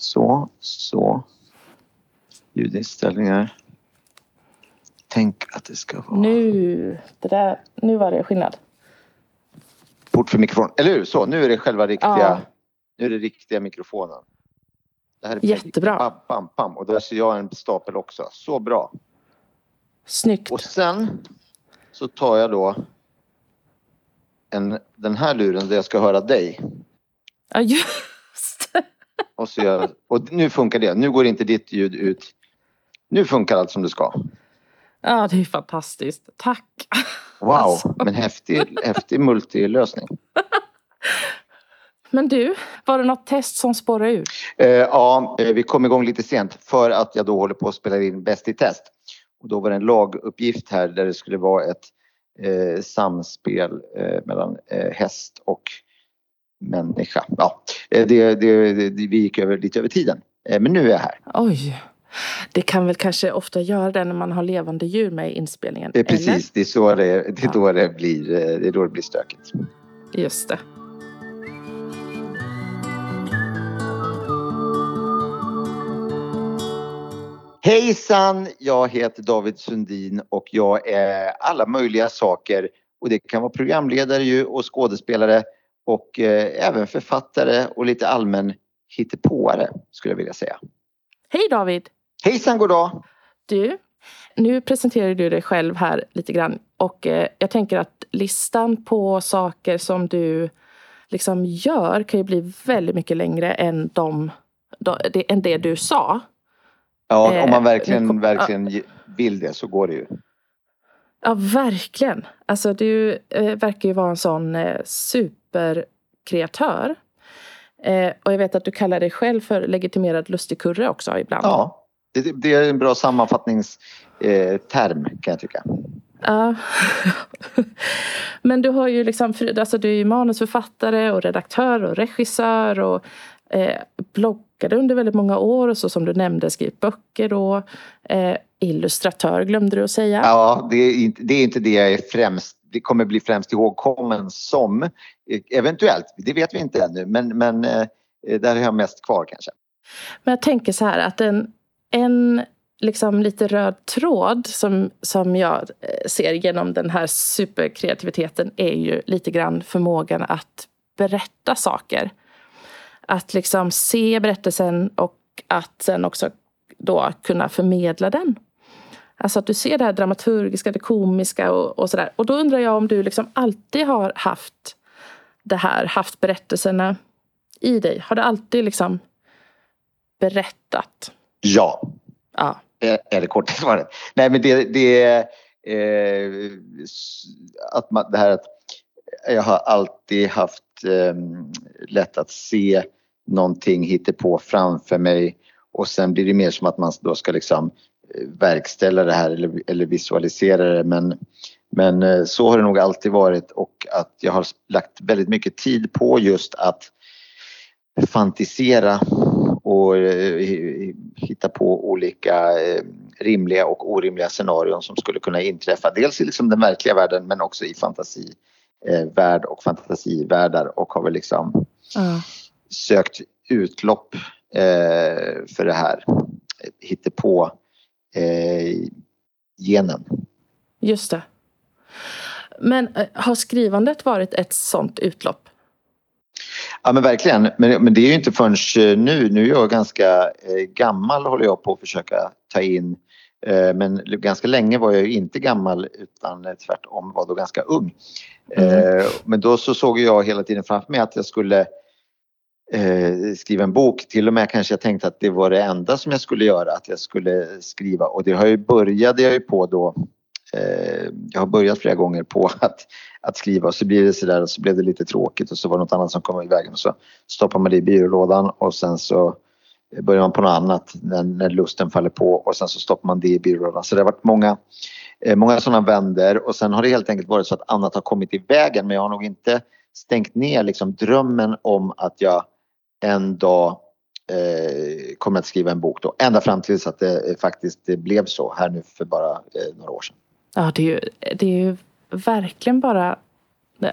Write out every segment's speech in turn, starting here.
Så, så. Ljudinställningar. Tänk att det ska vara... Nu, det där, nu var det skillnad. Port för mikrofon. Eller hur? Så, nu är det själva riktiga... Ja. Nu är det riktiga mikrofonen. Det här är Jättebra. Bam, bam, bam. Och där ser jag en stapel också. Så bra. Snyggt. Och sen så tar jag då en, den här luren där jag ska höra dig. Ja. Och, så gör, och nu funkar det. Nu går inte ditt ljud ut. Nu funkar allt som det ska. Ja, det är fantastiskt. Tack. Wow, Alltså. men häftig, häftig multilösning. Men du, var det något test som spårade ur? Eh, ja, eh, vi kom igång lite sent för att jag då håller på att spela in Bäst i test. Och då var det en laguppgift här där det skulle vara ett eh, samspel eh, mellan eh, häst och människa. Ja, eh, det, det, det, vi gick över, lite över tiden. Eh, men nu är jag här. Oj. Det kan väl kanske ofta göra det när man har levande djur med i inspelningen? Det är precis, det är, så det, det, är då det, blir, eh, det är då det blir stökigt. Just det. Hejsan! Jag heter David Sundin och jag är alla möjliga saker. Och det kan vara programledare ju och skådespelare och eh, även författare och lite allmän hittepåare skulle jag vilja säga. Hej David! Hejsan goddag! Du, nu presenterar du dig själv här lite grann och eh, jag tänker att listan på saker som du liksom gör kan ju bli väldigt mycket längre än, de, de, det, än det du sa. Ja, Eh, om man nu verkligen, kom- verkligen ge- vill det så går det ju. Ja, verkligen. Alltså du eh, verkar ju vara en sån eh, superkreatör. Eh, och jag vet att du kallar dig själv för legitimerad lustigkurre också ibland. Ja, det, det är en bra sammanfattningsterm eh, kan jag tycka. Ja. Men du har ju liksom, alltså du är ju manusförfattare och redaktör och regissör och eh, bloggade under väldigt många år och så som du nämnde skrivit böcker då. Eh, illustratör glömde du att säga. Ja, det är, inte, det är inte det jag är främst det kommer bli främst ihågkommen som. Eh, Eventuellt, det vet vi inte ännu men, men eh, där har jag mest kvar kanske. Men jag tänker så här att en, en liksom lite röd tråd som, som jag eh, ser genom den här superkreativiteten är ju lite grann förmågan att berätta saker. Att liksom se berättelsen och att sen också då kunna förmedla den. Alltså att du ser det här dramaturgiska, det komiska och, och sådär. Och då undrar jag om du liksom alltid har haft det här, haft berättelserna i dig. Har du alltid liksom berättat? Ja, Ja. är är det korta svaret. Nej men det, det är eh, att man, det här att jag har alltid haft eh, lätt att se någonting på framför mig och sen blir det mer som att man då ska liksom eh, verkställa det här eller, eller visualisera det men, men eh, så har det nog alltid varit och att jag har lagt väldigt mycket tid på just att fantisera och eh, hitta på olika rimliga och orimliga scenarion som skulle kunna inträffa. Dels i liksom den verkliga världen men också i fantasivärld och fantasivärldar och har väl liksom ja sökt utlopp eh, för det här hittepå eh, genen. Just det. Men eh, har skrivandet varit ett sånt utlopp? Ja men verkligen, men, men det är ju inte förrän eh, nu, nu är jag ganska eh, gammal håller jag på att försöka ta in eh, men ganska länge var jag ju inte gammal utan tvärtom var då ganska ung. Mm. Men då så såg jag hela tiden framför mig att jag skulle eh, skriva en bok. Till och med kanske jag tänkte att det var det enda som jag skulle göra, att jag skulle skriva. Och det har ju började jag ju på då eh, jag har börjat flera gånger på att, att skriva. Och så blir det sådär och så blev det lite tråkigt och så var det något annat som kom i vägen. Och så stoppar man det i byrålådan och sen så börjar man på något annat när, när lusten faller på och sen så stoppar man det i byrålådan. Så det har varit många, eh, många sådana vänder. Och sen har det helt enkelt varit så att annat har kommit i vägen. Men jag har nog inte stängt ner liksom drömmen om att jag en dag eh, kommer att skriva en bok då. Ända fram tills att det eh, faktiskt det blev så här nu för bara eh, några år sedan. Ja, det är ju, det är ju verkligen bara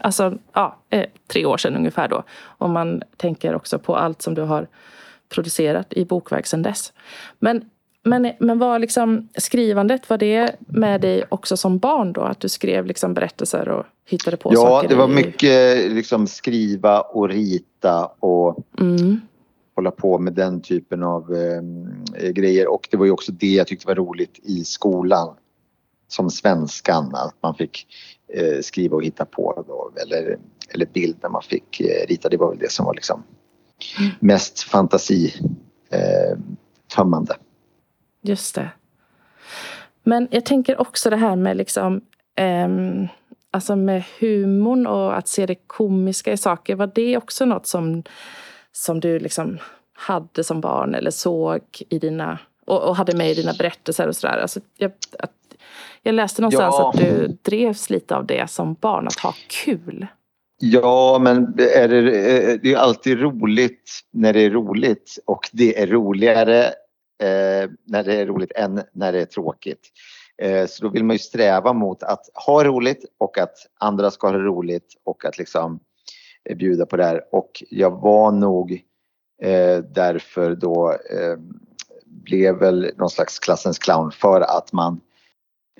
alltså, ja, eh, tre år sedan ungefär då. Om man tänker också på allt som du har producerat i bokverk sedan dess. Men, men, men var liksom skrivandet, var det med dig också som barn då? Att du skrev liksom berättelser och hittade på ja, saker? Ja, det var i... mycket liksom skriva och rita och mm. hålla på med den typen av eh, grejer. Och det var ju också det jag tyckte var roligt i skolan. Som svenskan, att man fick eh, skriva och hitta på då, eller, eller bild när man fick eh, rita. Det var väl det som var liksom mm. mest fantasi eh, tömmande. Just det. Men jag tänker också det här med liksom eh, Alltså med humorn och att se det komiska i saker. Var det också något som, som du liksom hade som barn eller såg i dina och, och hade med i dina berättelser och sådär? Alltså, jag, att, jag läste någonstans ja. att du drevs lite av det som barn, att ha kul. Ja, men är det, det är alltid roligt när det är roligt och det är roligare eh, när det är roligt än när det är tråkigt. Eh, så då vill man ju sträva mot att ha roligt och att andra ska ha roligt och att liksom eh, bjuda på det här. Och jag var nog eh, därför då eh, blev väl någon slags klassens clown för att man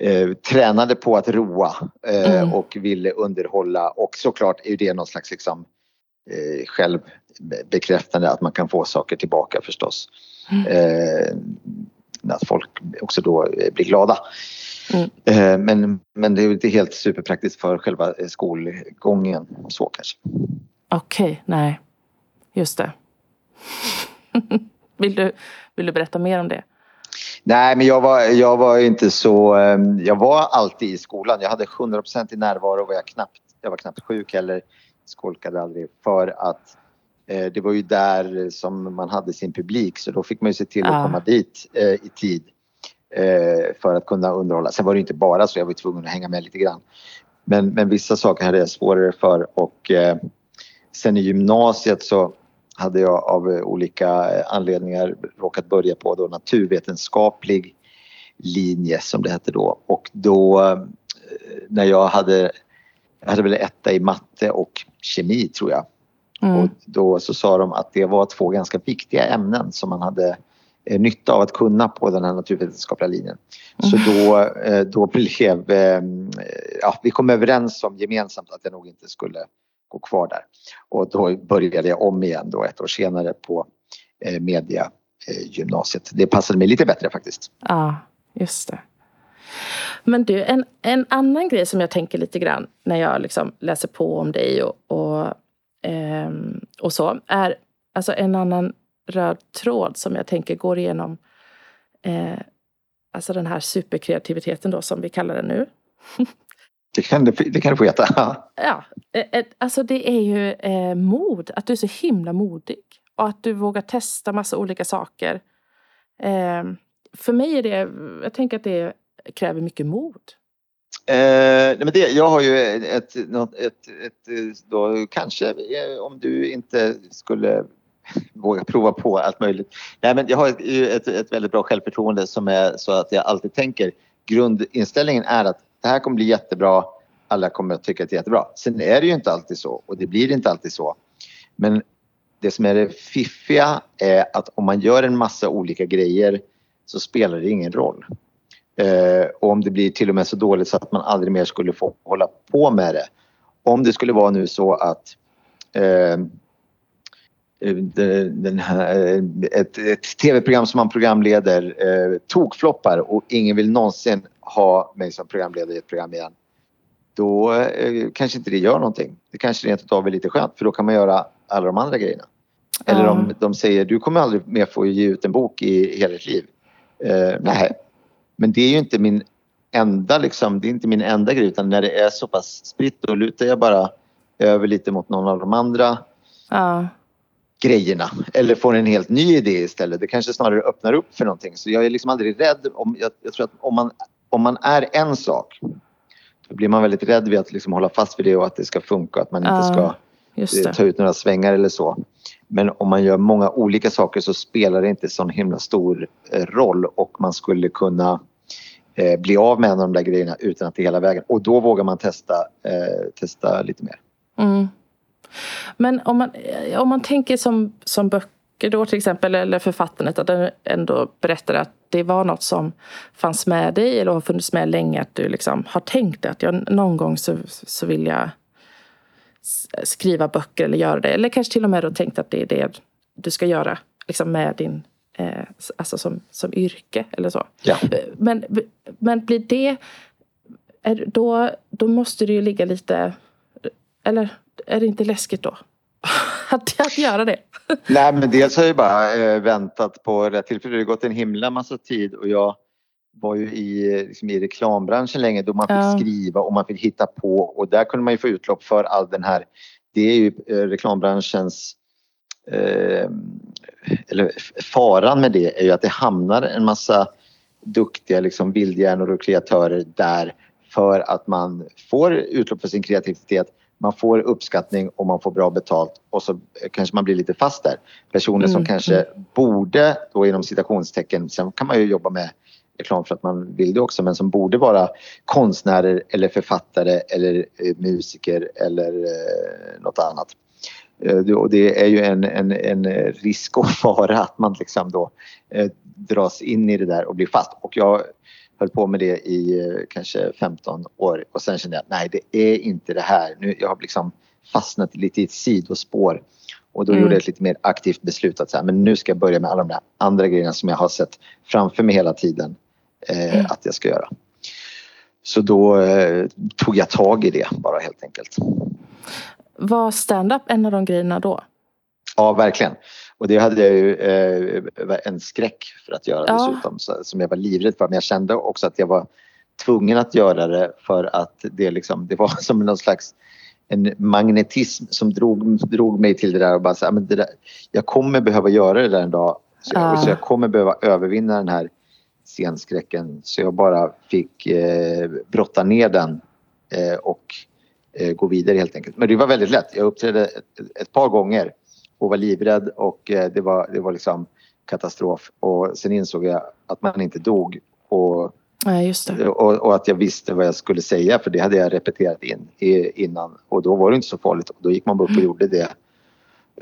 eh, tränade på att roa eh, mm. och ville underhålla och såklart är det någon slags liksom, eh, självbekräftande att man kan få saker tillbaka förstås. Mm. Eh, att folk också då eh, blir glada. Mm. Eh, men, men det är inte helt superpraktiskt för själva skolgången så kanske. Okej, okay, nej. Just det. vill, du, vill du berätta mer om det? Nej, men jag var, jag var inte så... Jag var alltid i skolan. Jag hade 100 i närvaro och jag, knappt, jag var knappt sjuk heller. Skolkade aldrig för att eh, det var ju där som man hade sin publik så då fick man ju se till att komma dit eh, i tid eh, för att kunna underhålla. Sen var det inte bara så, jag var tvungen att hänga med lite grann. Men, men vissa saker hade jag svårare för och sen i gymnasiet så hade jag av olika anledningar råkat börja på då naturvetenskaplig linje som det hette då och då när jag hade jag hade väl etta i matte och kemi tror jag Mm. Och då så sa de att det var två ganska viktiga ämnen som man hade eh, nytta av att kunna på den här naturvetenskapliga linjen. Mm. Så då, eh, då blev, eh, ja, vi kom överens om gemensamt att jag nog inte skulle gå kvar där. Och då började jag om igen då ett år senare på media gymnasiet. Det passade mig lite bättre faktiskt. Ja, just det. Men du, en, en annan grej som jag tänker lite grann när jag liksom läser på om dig och, och eh, och så, är alltså en annan röd tråd som jag tänker går igenom eh, alltså den här superkreativiteten då som vi kallar det nu. Det kan du, det kan du få veta. ja, eh, alltså det är ju eh, mod, att du är så himla modig. Och att du vågar testa massa olika saker. Eh, för mig är det, jag tänker att det kräver mycket mod. Eh, men det, jag har ju ett, något, ett, ett då, kanske eh, om du inte skulle våga prova på allt möjligt. Nej, men jag har ett, ett, väldigt bra självförtroende som är så att jag alltid tänker grundinställningen är att det här kommer bli jättebra. Alla kommer att tycka att det är jättebra. Sen är det ju inte alltid så och det blir inte alltid så. Men det som är det fiffiga är att om man gör en massa olika grejer så spelar det ingen roll. Eh, och om det blir till och med så dåligt så att man aldrig mer skulle få hålla på med det. Om det skulle vara nu så att eh, den här, ett, ett tv-program som man programleder eh, tokfloppar och ingen vill någonsin ha mig som programledare i ett program igen. Då eh, kanske inte det gör någonting. Det kanske rent utav är lite skönt för då kan man göra alla de andra grejerna. Eller om de säger du kommer aldrig mer få ge ut en bok i hela ditt liv. Eh, nej, men det är ju inte min enda liksom, det är inte min enda grej utan när det är så pass spritt då lutar jag bara över lite mot någon av de andra ja. grejerna. Eller får en helt ny idé istället. Det kanske snarare öppnar upp för någonting. Så jag är liksom aldrig rädd. Om, jag, jag tror att om man, om man är en sak då blir man väldigt rädd vid att liksom hålla fast vid det och att det ska funka. Att man inte ska ja, ta ut några svängar eller så. Men om man gör många olika saker så spelar det inte så himla stor eh, roll och man skulle kunna eh, bli av med en av de där grejerna utan att det är hela vägen. Och då vågar man testa, eh, testa lite mer. Mm. Men om man, eh, om man tänker som, som böcker då till exempel, eller författandet, att den ändå berättar att det var något som fanns med dig eller har funnits med länge, att du liksom har tänkt att jag, någon gång så, så vill jag skriva böcker eller göra det. Eller kanske till och med då tänkt att det är det du ska göra liksom med din, eh, alltså som, som yrke eller så. Ja. Men, men blir det, då, då måste det ju ligga lite, eller är det inte läskigt då? att, att göra det? Nej men dels har jag bara eh, väntat på rätt tillfälle. Det har gått en himla massa tid och jag var ju i, liksom i reklambranschen länge då man fick ja. skriva och man fick hitta på och där kunde man ju få utlopp för all den här, det är ju eh, reklambranschens eh, eller faran med det är ju att det hamnar en massa duktiga liksom bildhjärnor och kreatörer där för att man får utlopp för sin kreativitet man får uppskattning och man får bra betalt och så kanske man blir lite fast där. Personer som mm. kanske mm. borde, då inom citationstecken, sen kan man ju jobba med reklam för att man vill det också, men som borde vara konstnärer eller författare eller eh, musiker eller eh, något annat. Eh, och det är ju en, en, en risk och fara att man liksom då eh, dras in i det där och blir fast. Och jag höll på med det i eh, kanske 15 år och sen kände jag att nej det är inte det här. Nu, jag har liksom fastnat lite i ett sidospår och då mm. gjorde jag ett lite mer aktivt beslut att så här, men nu ska jag börja med alla de där andra grejerna som jag har sett framför mig hela tiden eh, mm. att jag ska göra. Så då eh, tog jag tag i det bara helt enkelt. Var stand-up en av de grejerna då? Ja, verkligen. Och det hade jag ju eh, en skräck för att göra ja. dessutom som jag var livrädd för. Men jag kände också att jag var tvungen att göra det för att det, liksom, det var som någon slags en magnetism som drog, drog mig till det där och bara så, men det där, jag kommer behöva göra det där en dag. Så jag, ja. så jag kommer behöva övervinna den här scenskräcken så jag bara fick eh, brotta ner den eh, och eh, gå vidare helt enkelt. Men det var väldigt lätt. Jag uppträdde ett, ett par gånger och var livrädd och eh, det var, det var liksom katastrof. Och sen insåg jag att man inte dog och, ja, och, och, att jag visste vad jag skulle säga för det hade jag repeterat in innan och då var det inte så farligt. Och då gick man bara upp och mm. gjorde det.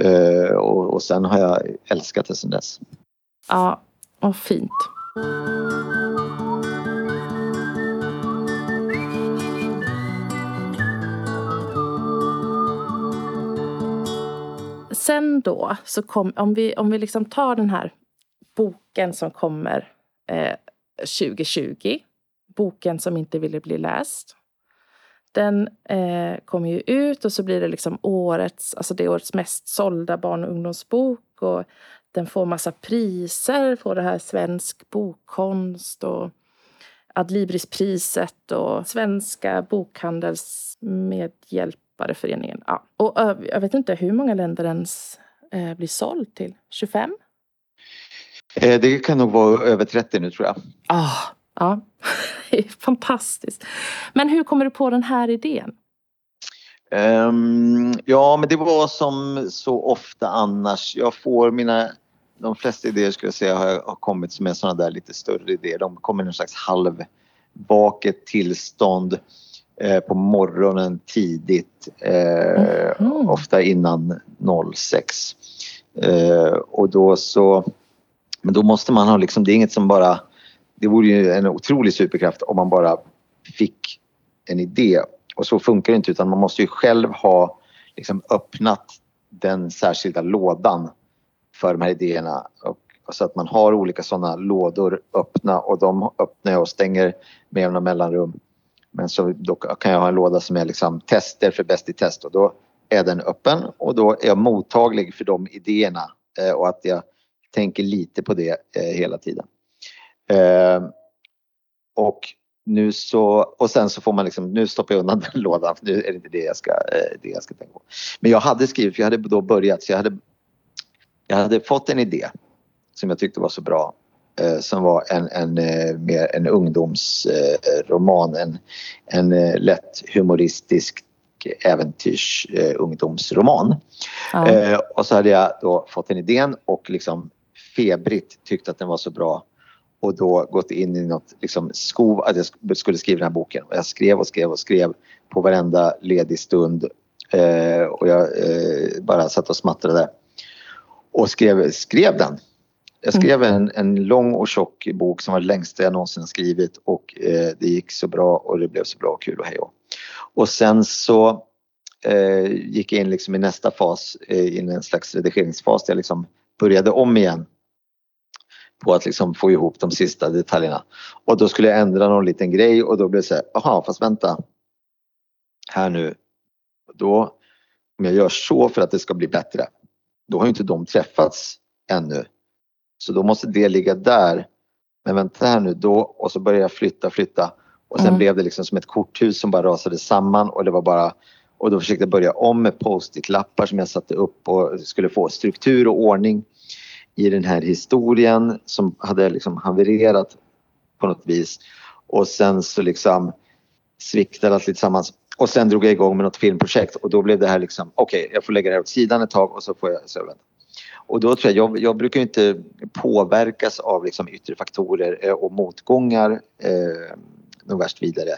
Uh, och, och sen har jag älskat det sen dess. Ja, och fint. Sen då, så kom, om vi, om vi liksom tar den här boken som kommer eh, 2020, boken som inte ville bli läst. Den eh, kommer ju ut och så blir det liksom årets, alltså det årets mest sålda barn och ungdomsbok. Och den får massa priser, får det här svensk bokkonst och Adlibrispriset och Svenska bokhandelsmedhjälp Författareföreningen. Ja. Och jag vet inte hur många länder den eh, blir såld till? 25? Eh, det kan nog vara över 30 nu tror jag. Ah, ja, fantastiskt. Men hur kommer du på den här idén? Um, ja, men det var som så ofta annars. Jag får mina, de flesta idéer skulle jag säga har, har kommit som är sådana där lite större idéer. De kommer i någon slags halvvaket tillstånd på morgonen tidigt, eh, mm. ofta innan 06. Eh, och då så, men då måste man ha liksom, det är inget som bara, det vore ju en otrolig superkraft om man bara fick en idé. Och så funkar det inte utan man måste ju själv ha liksom öppnat den särskilda lådan för de här idéerna. Och, så att man har olika sådana lådor öppna och de öppnar jag och stänger med jämna mellanrum. Men så då kan jag ha en låda som är liksom tester för Bäst i test och då är den öppen och då är jag mottaglig för de idéerna eh, och att jag tänker lite på det eh, hela tiden. Eh, och nu så, och sen så får man liksom, nu stoppar jag undan den lådan för nu är det inte det jag ska, eh, det jag ska tänka på. Men jag hade skrivit, för jag hade då börjat, så jag hade, jag hade fått en idé som jag tyckte var så bra som var en, en, eh, mer en ungdomsroman, en, en eh, lätt humoristisk äventyrs ungdomsroman. Ja. Och så hade jag då fått den idén och liksom febrigt tyckt att den var så bra och då gått in i något liksom skov att jag skulle skriva den här boken. Och jag skrev och skrev och skrev på varenda ledig stund och jag bara satt och smattrade och skrev, skrev den. Jag skrev en, en lång och tjock bok som var det längsta jag någonsin skrivit och eh, det gick så bra och det blev så bra och kul och hej och. och sen så eh, gick jag in liksom i nästa fas, eh, in i en slags redigeringsfas där jag liksom började om igen på att liksom få ihop de sista detaljerna. Och då skulle jag ändra någon liten grej och då blev det så här, jaha fast vänta. Här nu. Då, om jag gör så för att det ska bli bättre, då har ju inte de träffats ännu. Så då måste det ligga där. Men vänta här nu då och så började jag flytta, flytta och sen mm. blev det liksom som ett korthus som bara rasade samman och det var bara och då försökte jag börja om med post-it-lappar som jag satte upp och skulle få struktur och ordning i den här historien som hade liksom havererat på något vis. Och sen så liksom sviktade allt lite tillsammans. Och sen drog jag igång med något filmprojekt och då blev det här liksom, okej okay, jag får lägga det här åt sidan ett tag och så får jag så vänta. Och då tror jag, jag, jag brukar inte påverkas av liksom yttre faktorer eh, och motgångar eh, något värst vidare.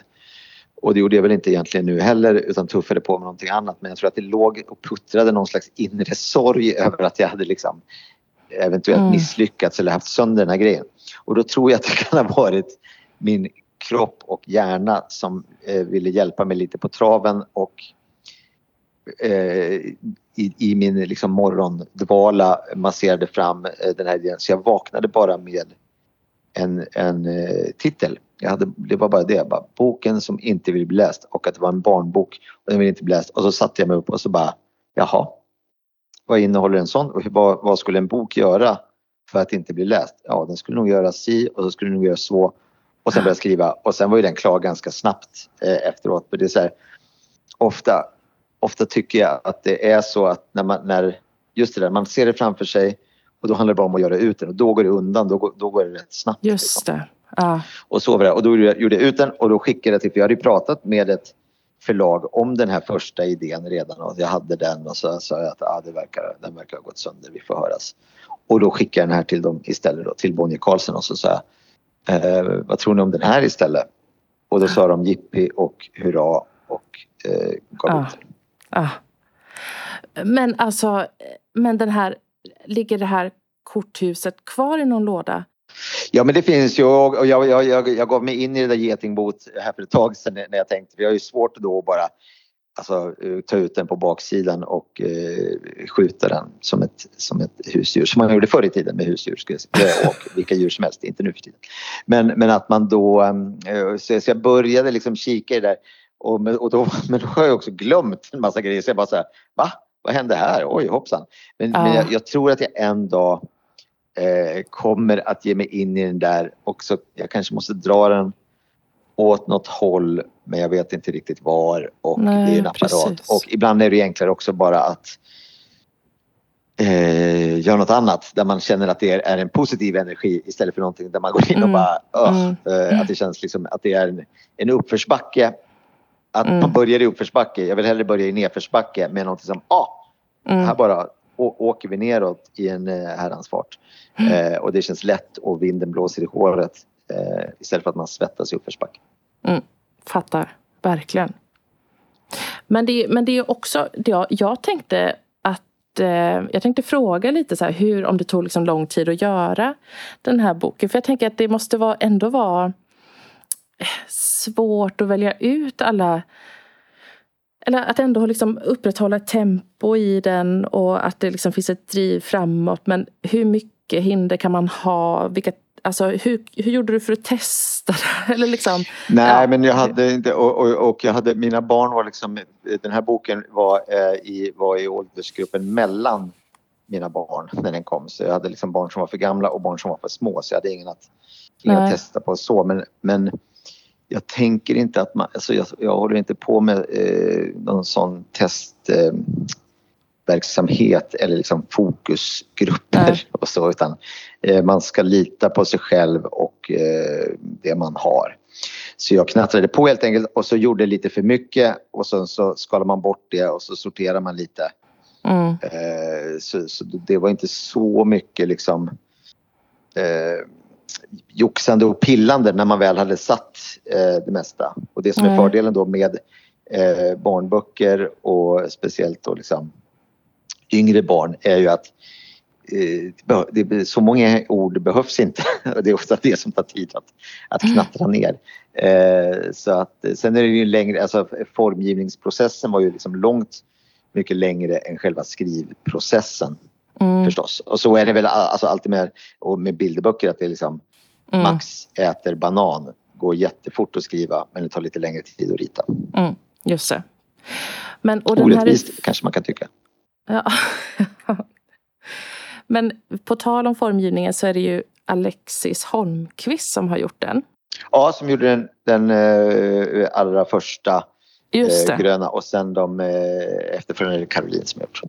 Och det gjorde jag väl inte egentligen nu heller utan tuffade på med någonting annat men jag tror att det låg och puttrade någon slags inre sorg över att jag hade liksom eventuellt mm. misslyckats eller haft sönder den här grejen. Och då tror jag att det kan ha varit min kropp och hjärna som eh, ville hjälpa mig lite på traven och eh, i, i, min liksom morgondvala masserade fram eh, den här idén så jag vaknade bara med en, en eh, titel. Jag hade, det var bara det, bara, boken som inte vill bli läst och att det var en barnbok och den vill inte bli läst och så satte jag mig upp och så bara jaha vad innehåller en sån och vad, vad skulle en bok göra för att inte bli läst? Ja, den skulle nog göra si och så skulle den nog göra så. Och sen började jag skriva och sen var ju den klar ganska snabbt eh, efteråt. För det är så här, ofta, ofta tycker jag att det är så att när man, när, just det där, man ser det framför sig och då handlar det bara om att göra ut den och då går det undan, då, då går det rätt snabbt. Just liksom. det. Ja. Och så var det. Och då gjorde jag ut den och då skickade jag till, för jag hade ju pratat med ett förlag om den här första idén redan och jag hade den och så sa jag att ah, det verkar, den verkar ha gått sönder, vi får höras. Och då skickade jag den här till dem istället då, till Bonnier Carlsen och så sa jag eh, vad tror ni om den här istället? Och då sa de jippi och hurra och eh, gav ah. ut ah. Men alltså, men den här, ligger det här korthuset kvar i någon låda? Ja men det finns ju och jag, jag, jag, jag gav mig in i det där getingbot här för ett tag sedan när jag tänkte vi har ju svårt då att bara alltså, ta ut den på baksidan och eh, skjuta den som ett, som ett husdjur som man gjorde förr i tiden med husdjur och vilka djur som helst, inte nu för tiden. Men, men att man då, eh, så jag började liksom kika i det där och, och då, men då har jag också glömt en massa grejer så jag bara så här, va? Vad hände här? Oj hoppsan. Men, ah. men jag, jag tror att jag en dag eh, kommer att ge mig in i den där och så jag kanske måste dra den åt något håll men jag vet inte riktigt var och Nej, det är en apparat. Precis. Och ibland är det enklare också bara att eh, göra något annat där man känner att det är, är, en positiv energi istället för någonting där man går in och mm. bara mm. eh, att det känns liksom att det är en, en uppförsbacke. Att mm. man börjar i uppförsbacke. Jag vill hellre börja i nedförsbacke med någonting som ah, mm. här bara åker vi neråt i en eh, herrans fart. Mm. Eh, och det känns lätt och vinden blåser i håret eh, istället för att man svettas i uppförsbacke. Mm, fattar, verkligen. Men det, men det är också, jag, jag tänkte att eh, jag tänkte fråga lite så här, hur, om det tog liksom lång tid att göra den här boken. För jag tänker att det måste vara, ändå vara svårt att välja ut alla eller att ändå liksom upprätthålla ett tempo i den och att det liksom finns ett driv framåt. Men hur mycket hinder kan man ha? Vilka, alltså, hur, hur gjorde du för att testa det? Eller liksom, Nej, ja. men jag hade inte och, och, och, jag hade, mina barn var liksom, den här boken var, eh, i, var i åldersgruppen mellan mina barn när den kom. Så jag hade liksom barn som var för gamla och barn som var för små så jag hade ingen att, ingen att testa på så. Men, men jag tänker inte att man, alltså jag, jag håller inte på med eh, någon sån testverksamhet eh, eller liksom fokusgrupper Nej. och så utan eh, man ska lita på sig själv och eh, det man har. Så jag knattrade på helt enkelt och så gjorde lite för mycket och sen så skalar man bort det och så sorterar man lite. Mm. Eh, så, så, det var inte så mycket liksom eh, joxande och pillande när man väl hade satt eh, det mesta. Och det som är fördelen då med eh, barnböcker och speciellt då liksom yngre barn är ju att eh, det, så många ord behövs inte. Det är ofta det som tar tid att, att mm. knattra ner. Eh, så att, sen är det ju längre, alltså formgivningsprocessen var ju liksom långt mycket längre än själva skrivprocessen. Mm. Förstås. Och så är det väl alltså alltid med, och med bilderböcker att det är liksom mm. Max äter banan. Går jättefort att skriva men det tar lite längre tid att rita. Mm. Just det. Men, och Orättvist här... kanske man kan tycka. Ja. Men på tal om formgivningen så är det ju Alexis Holmqvist som har gjort den. Ja, som gjorde den, den uh, allra första uh, gröna och sen de uh, efterföljande Caroline som jag gjort.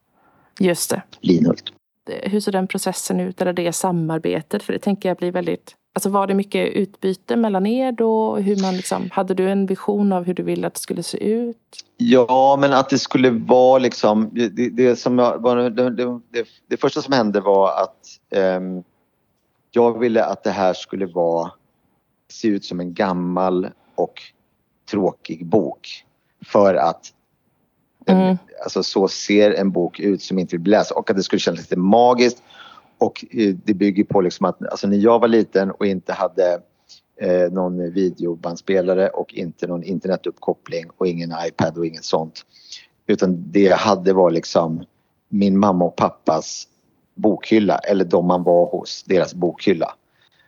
Just det. Linhult. Eh, hur ser den processen ut, eller det samarbetet? För det tänker jag blir väldigt Alltså var det mycket utbyte mellan er då? Hur man liksom, hade du en vision av hur du ville att det skulle se ut? Ja, men att det skulle vara liksom... Det, det som var, det, det, det, första som hände var att um, jag ville att det här skulle vara, se ut som en gammal och tråkig bok. För att mm. alltså, så ser en bok ut som inte vill bli läst och att det skulle kännas lite magiskt och eh, det bygger på liksom att alltså när jag var liten och inte hade eh, någon videobandspelare och inte någon internetuppkoppling och ingen iPad och inget sånt. Utan det jag hade var liksom min mamma och pappas bokhylla eller de man var hos, deras bokhylla.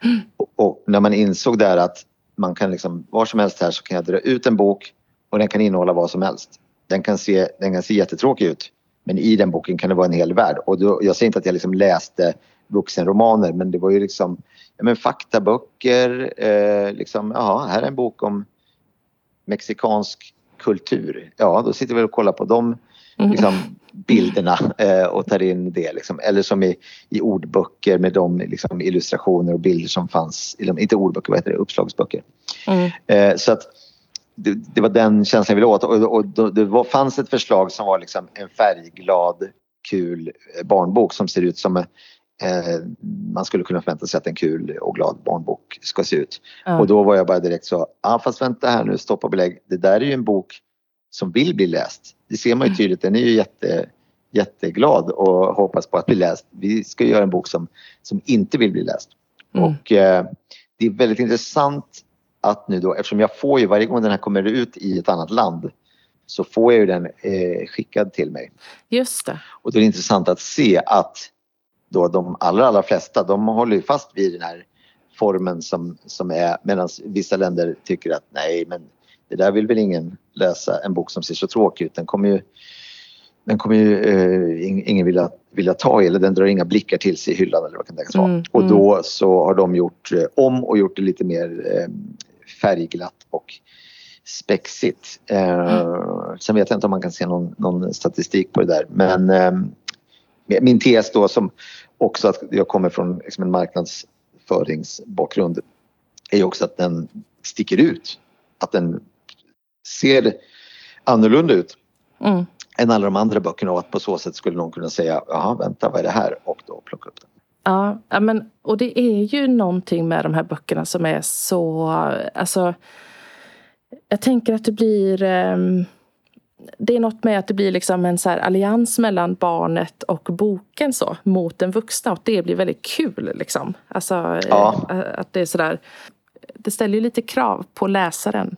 Mm. Och, och, när man insåg där att man kan liksom, var som helst här så kan jag dra ut en bok och den kan innehålla vad som helst. Den kan se, den kan se jättetråkig ut men i den boken kan det vara en hel värld. Och då, jag säger inte att jag liksom läste vuxenromaner men det var ju liksom ja, men faktaböcker. Eh, liksom, jaha, här är en bok om mexikansk kultur. Ja, då sitter vi och kollar på de mm. liksom, bilderna eh, och tar in det. Liksom. Eller som i, i ordböcker med de liksom, illustrationer och bilder som fanns. Inte ordböcker, vad heter det? Uppslagsböcker. Mm. Eh, så att det, det, var den känslan jag ville åt och, och, och det var, fanns ett förslag som var liksom en färgglad kul barnbok som ser ut som eh, man skulle kunna förvänta sig att en kul och glad barnbok ska se ut. Mm. Och då var jag bara direkt så, ah, fast vänta här nu, stoppa belägg. Det där är ju en bok som vill bli läst. Det ser man ju tydligt, den är ju jätte, jätteglad och hoppas på att bli läst. Vi ska göra en bok som, som inte vill bli läst. Mm. Och eh, det är väldigt intressant att nu då, eftersom jag får ju varje gång den här kommer ut i ett annat land så får jag ju den eh, skickad till mig. Just det. Och då är det intressant att se att då de allra, allra flesta de håller ju fast vid den här formen som, som är medan vissa länder tycker att nej men det där vill väl ingen läsa en bok som ser så tråkig ut. Den kommer ju, den kommer ju eh, ingen vilja, vilja ta i eller den drar inga blickar till sig i hyllan eller vad kan tänkas vara. Mm, och då mm. så har de gjort eh, om och gjort det lite mer eh, färgglatt och spexigt. Eh, sen vet jag inte om man kan se någon, någon statistik på det där men eh, min tes då som också att jag kommer från liksom en marknadsföringsbakgrund är ju också att den sticker ut. Att den ser annorlunda ut mm. än alla de andra böckerna och att på så sätt skulle någon kunna säga jaha vänta vad är det här och då plocka upp den. Ja, men, och det är ju någonting med de här böckerna som är så... Alltså, jag tänker att det blir... Um, det är något med att det blir liksom en så allians mellan barnet och boken så, mot den vuxna. Och det blir väldigt kul. Liksom. Alltså, ja. Eh, att det är sådär... Det ställer ju lite krav på läsaren.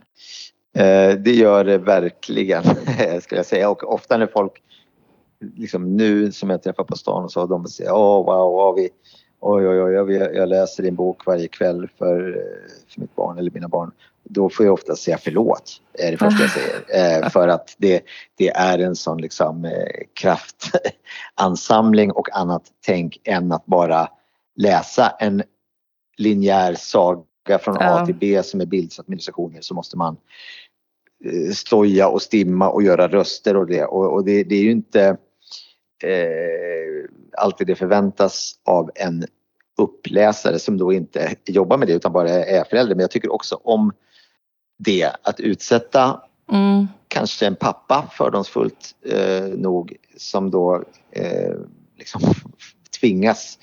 Eh, det gör det verkligen, skulle jag säga. Och ofta när folk liksom nu som jag träffar på stan så de säger åh wow, wow vi, oj oj oj jag, jag läser din bok varje kväll för, för mitt barn eller mina barn. Då får jag ofta säga förlåt, är det första jag säger. Eh, för att det, det är en sån liksom eh, kraftansamling och annat tänk än att bara läsa en linjär saga från A till B som är bildadministrationer så måste man eh, stoja och stimma och göra röster och det och, och det, det, är ju inte eh, alltid det förväntas av en uppläsare som då inte jobbar med det utan bara är förälder. Men jag tycker också om det att utsätta mm. kanske en pappa fördomsfullt eh, nog som då eh, liksom tvingas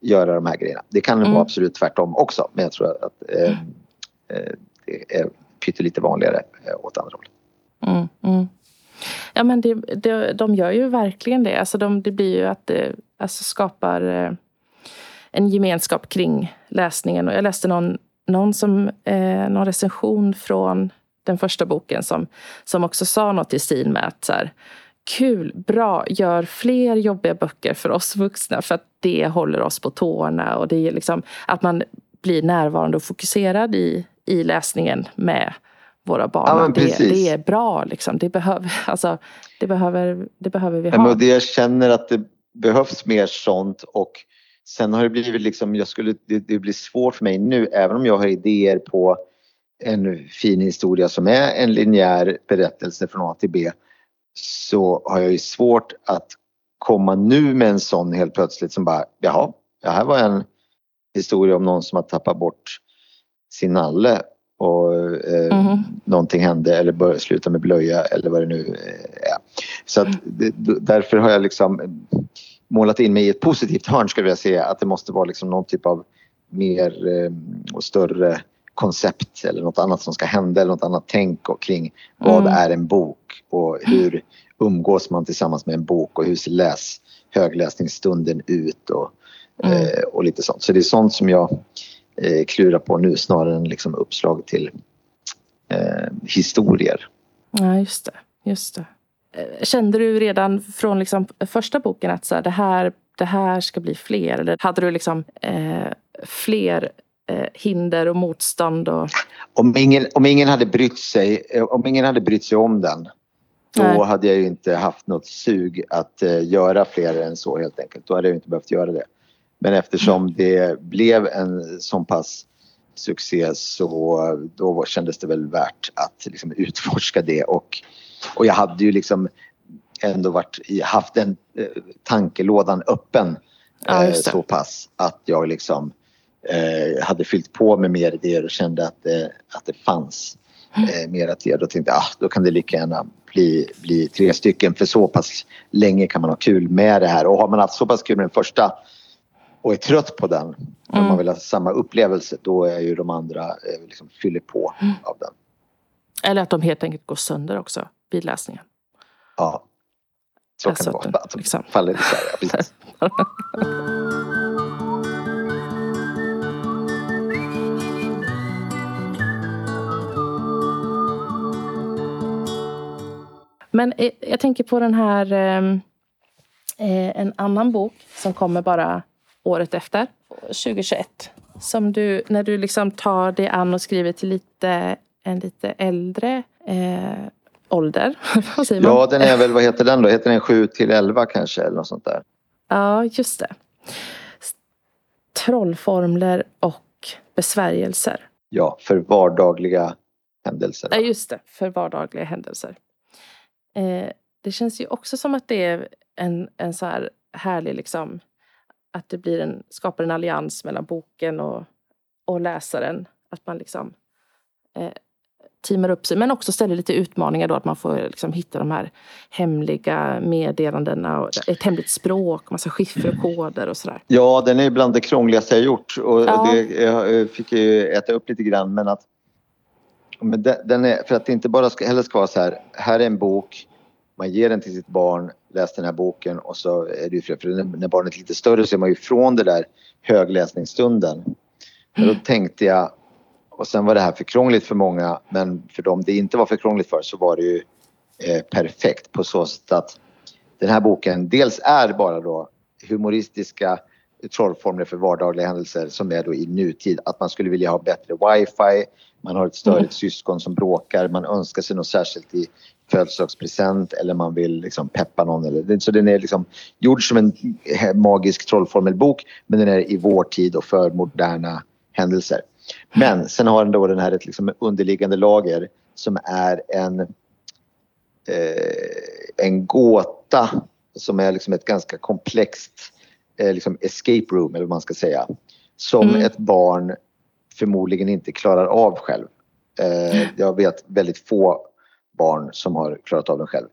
göra de här grejerna. Det kan mm. vara absolut tvärtom också men jag tror att eh, eh det är pyttelite vanligare eh, åt andra hållet. Mm, mm. Ja men det, det, de gör ju verkligen det. Alltså de, det blir ju att det, alltså skapar eh, en gemenskap kring läsningen. Och jag läste någon, någon, som, eh, någon recension från den första boken som, som också sa något i stil med att så här, kul, bra, gör fler jobbiga böcker för oss vuxna för att det håller oss på tårna och det är liksom att man blir närvarande och fokuserad i, i läsningen med våra barn. Ja, det, det, är bra liksom. Det behöver, alltså, det behöver, det behöver vi ha. Men det jag känner att det behövs mer sånt och sen har det blivit liksom, jag skulle, det, det blir svårt för mig nu även om jag har idéer på en fin historia som är en linjär berättelse från A till B så har jag ju svårt att komma nu med en sån helt plötsligt som bara jaha, det här var en historia om någon som har tappat bort sin nalle och eh, mm. någonting hände eller började sluta med blöja eller vad det nu eh, är. Så att, därför har jag liksom målat in mig i ett positivt hörn skulle jag säga att det måste vara liksom någon typ av mer eh, och större koncept eller något annat som ska hända eller något annat tänk kring vad mm. är en bok och hur umgås man tillsammans med en bok och hur ser läs, högläsningsstunden ut och, mm. eh, och lite sånt. Så det är sånt som jag eh, klurar på nu snarare än liksom uppslag till eh, historier. Ja, just det. Just det. Eh, kände du redan från liksom första boken att så här, det, här, det här ska bli fler? Eller hade du liksom eh, fler eh, hinder och motstånd? Och... Om, ingen, om ingen hade brytt sig, eh, om ingen hade brytt sig om den då Nej. hade jag ju inte haft något sug att eh, göra fler än så helt enkelt. Då hade jag inte behövt göra det. Men eftersom det blev en sån pass succé så då kändes det väl värt att liksom utforska det och, och jag hade ju liksom ändå varit, haft den eh, tankelådan öppen ja, eh, så pass att jag liksom eh, hade fyllt på med mer idéer och kände att det, att det fanns mm. eh, mer att ge. Då tänkte jag ah, då kan det lika gärna bli, bli tre stycken för så pass länge kan man ha kul med det här och har man haft så pass kul med den första och är trött på den, mm. om man vill ha samma upplevelse, då är ju de andra eh, liksom fyller på mm. av den. Eller att de helt enkelt går sönder också vid läsningen. Ja, så kan det vara. Att de liksom. faller isär. Ja, Men eh, jag tänker på den här ehm, eh, en annan bok som kommer bara året efter, 2021. Som du, när du liksom tar dig an och skriver till lite, en lite äldre eh, ålder. vad säger man? Ja, den är väl, vad heter den då? Heter den 7 till 11 kanske eller något sånt där? Ja, just det. Trollformler och besvärjelser. Ja, för vardagliga händelser. Ja, just det. För vardagliga händelser. Eh, det känns ju också som att det är en, en så här härlig liksom att det blir en, skapar en allians mellan boken och, och läsaren. Att man liksom eh, teamar upp sig. Men också ställer lite utmaningar då att man får liksom hitta de här hemliga meddelandena och ett hemligt språk, massa och koder och sådär. Ja, den är bland det krångligaste jag gjort och ja. det, jag fick ju äta upp lite grann men att men den är, för att det inte bara ska, heller ska vara så här, här är en bok, man ger den till sitt barn, läs den här boken och så är det ju för när barnet är lite större så är man ju ifrån det där högläsningsstunden. Mm. Då tänkte jag, och sen var det här för krångligt för många men för dem det inte var för krångligt för så var det ju eh, perfekt på så sätt att den här boken dels är bara då humoristiska trollformler för vardagliga händelser som är då i nutid. Att man skulle vilja ha bättre wifi, man har ett större mm. syskon som bråkar, man önskar sig något särskilt i födelsedagspresent eller man vill liksom peppa någon. Eller, så den är liksom gjord som en magisk trollformelbok men den är i vår tid och för moderna händelser. Men sen har den då den här ett liksom underliggande lager som är en, eh, en gåta som är liksom ett ganska komplext eh, liksom escape room eller vad man ska säga. Som mm. ett barn förmodligen inte klarar av själv. Eh, jag vet väldigt få barn som har klarat av den själv.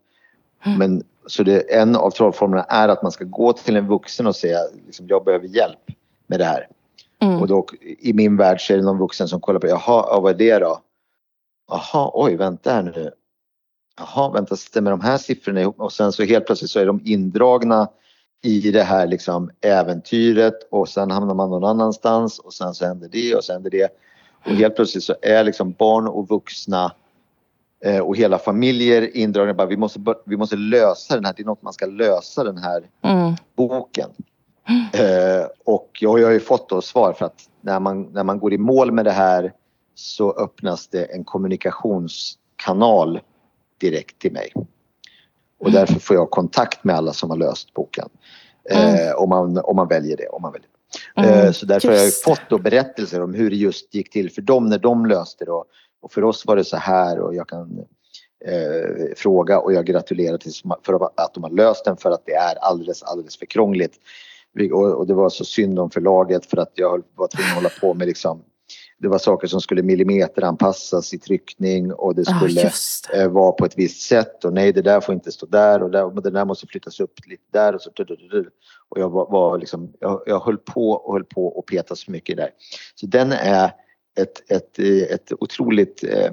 Mm. Men så det, en av trollformerna är att man ska gå till en vuxen och säga liksom, jag behöver hjälp med det här. Mm. Och då i min värld så är det någon vuxen som kollar på, jaha, vad är det då? Jaha, oj, vänta här nu. Jaha, vänta, stämmer de här siffrorna ihop? Och sen så helt plötsligt så är de indragna i det här liksom äventyret och sen hamnar man någon annanstans och sen så händer det och sen händer det. Och helt plötsligt så är liksom barn och vuxna eh, och hela familjer indragna. Bara, vi, måste, vi måste lösa den här, det är något man ska lösa den här mm. boken. Eh, och jag, jag har ju fått då svar för att när man, när man går i mål med det här så öppnas det en kommunikationskanal direkt till mig. Och mm. därför får jag kontakt med alla som har löst boken. Eh, mm. om, man, om man väljer det. Om man väljer. Mm, så därför har jag fått då berättelser om hur det just gick till för dem när de löste det. Och för oss var det så här och jag kan eh, fråga och jag gratulerar till för att de har löst den för att det är alldeles, alldeles för krångligt. Och, och det var så synd om förlaget för att jag var tvungen att hålla på med liksom det var saker som skulle millimeteranpassas i tryckning och det skulle ah, vara på ett visst sätt och nej det där får inte stå där och, där, och det där måste flyttas upp lite där och så och jag var, var liksom, jag, jag höll på och höll på och petade så mycket där. Så den är ett, ett, ett otroligt eh,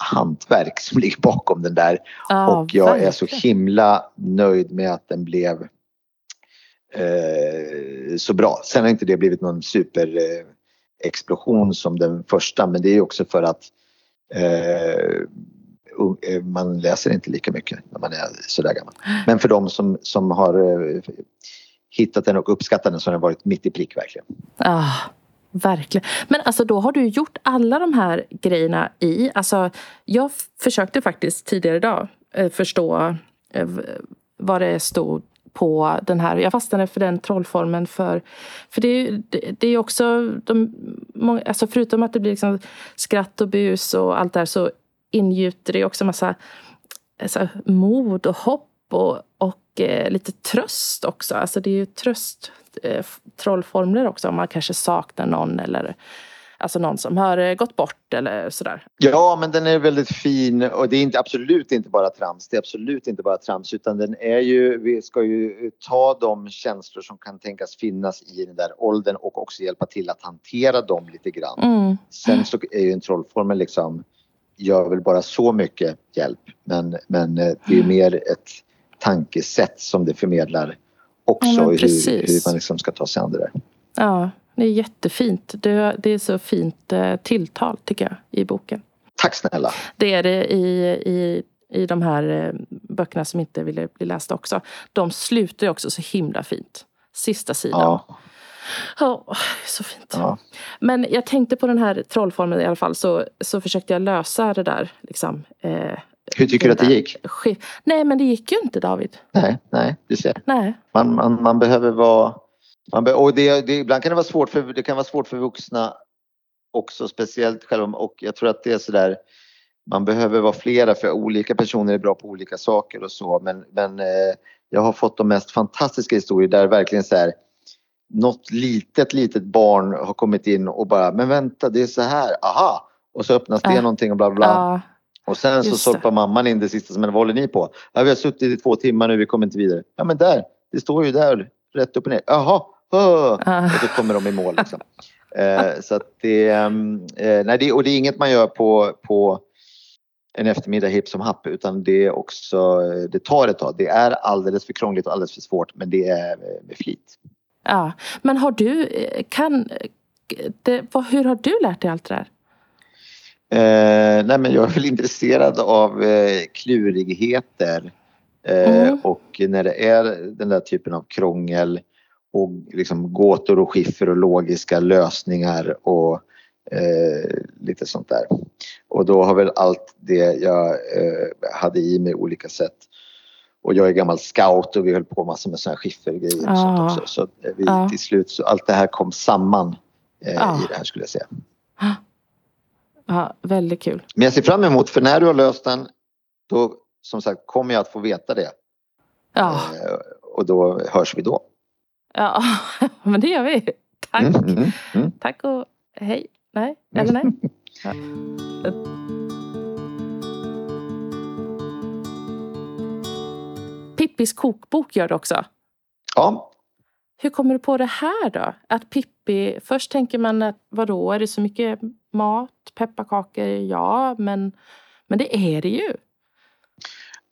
hantverk som ligger bakom den där ah, och jag verkligen. är så himla nöjd med att den blev eh, så bra. Sen har inte det blivit någon super eh, som den första men det är också för att eh, eh, man läser inte lika mycket när man är sådär gammal. Men för de som, som har eh, hittat den och uppskattat den så har den varit mitt i prick verkligen. Ah, verkligen. Men alltså då har du gjort alla de här grejerna i, alltså jag försökte faktiskt tidigare idag eh, förstå eh, vad det stod på den här. Jag fastnade för den trollformen för, för det, det, det är också, de, alltså förutom att det blir liksom skratt och bus och allt där så ingjuter det också massa alltså, mod och hopp och, och eh, lite tröst också. Alltså det är ju tröst, eh, trollformler också om man kanske saknar någon eller Alltså någon som har eh, gått bort eller sådär. Ja, men den är väldigt fin och det är inte, absolut inte bara trams. Det är absolut inte bara trams utan den är ju, vi ska ju ta de känslor som kan tänkas finnas i den där åldern och också hjälpa till att hantera dem lite grann. Mm. Sen så är ju en trollformel liksom, gör väl bara så mycket hjälp men, men eh, det är mm. mer ett tankesätt som det förmedlar också ja, hur, hur man liksom ska ta sig an det där. Ja, det är jättefint. Det, det är så fint eh, tilltal tycker jag i boken. Tack snälla. Det är det i, i, i de här eh, böckerna som inte ville bli lästa också. De slutar också så himla fint. Sista sidan. Ja. Oh, så fint. Ja. Men jag tänkte på den här trollformen i alla fall så, så försökte jag lösa det där. Liksom, eh, Hur tycker du att det gick? Nej men det gick ju inte David. Nej, nej du ser. Nej. Man, man, man behöver vara man och det, det, ibland kan det vara svårt för, det kan vara svårt för vuxna också speciellt själva och jag tror att det är sådär man behöver vara flera för olika personer är bra på olika saker och så men, men eh, jag har fått de mest fantastiska historier där verkligen så här något litet litet barn har kommit in och bara men vänta det är så här, aha! Och så öppnas det äh, någonting och bla bla. Äh, och sen så sorpar mamman in det sista som vad håller ni på? Ja, vi har suttit i två timmar nu, vi kommer inte vidare. Ja men där, det står ju där rätt upp och ner. Jaha, Ah. Och då kommer de i mål. Liksom. Eh, så det, ehm, eh, nej, det, och det är inget man gör på, på en eftermiddag hipp som happ utan det är också, det tar ett tag. Det är alldeles för krångligt och alldeles för svårt men det är med flit. Ja, men har du, kan, det, hur har du lärt dig allt det där? Eh, nej men jag är väl intresserad av eh, klurigheter eh, mm. och när det är den där typen av krångel och liksom gåtor och skiffer och logiska lösningar och eh, lite sånt där. Och då har väl allt det jag eh, hade i mig olika sätt och jag är gammal scout och vi höll på massor med såna här skiffergrejer och ah. sånt också. Så vi, ah. till slut så allt det här kom samman eh, ah. i det här skulle jag säga. Ja, väldigt kul. Men jag ser fram emot för när du har löst den då som sagt kommer jag att få veta det. Ja. Eh, och då hörs vi då. Ja, men det gör vi. Tack. Mm, mm, mm. Tack och hej. Nej, eller nej. Ja. Pippis kokbok gör det också. Ja. Hur kommer du på det här då? Att Pippi, först tänker man att vadå, är det så mycket mat, pepparkakor? Ja, men, men det är det ju.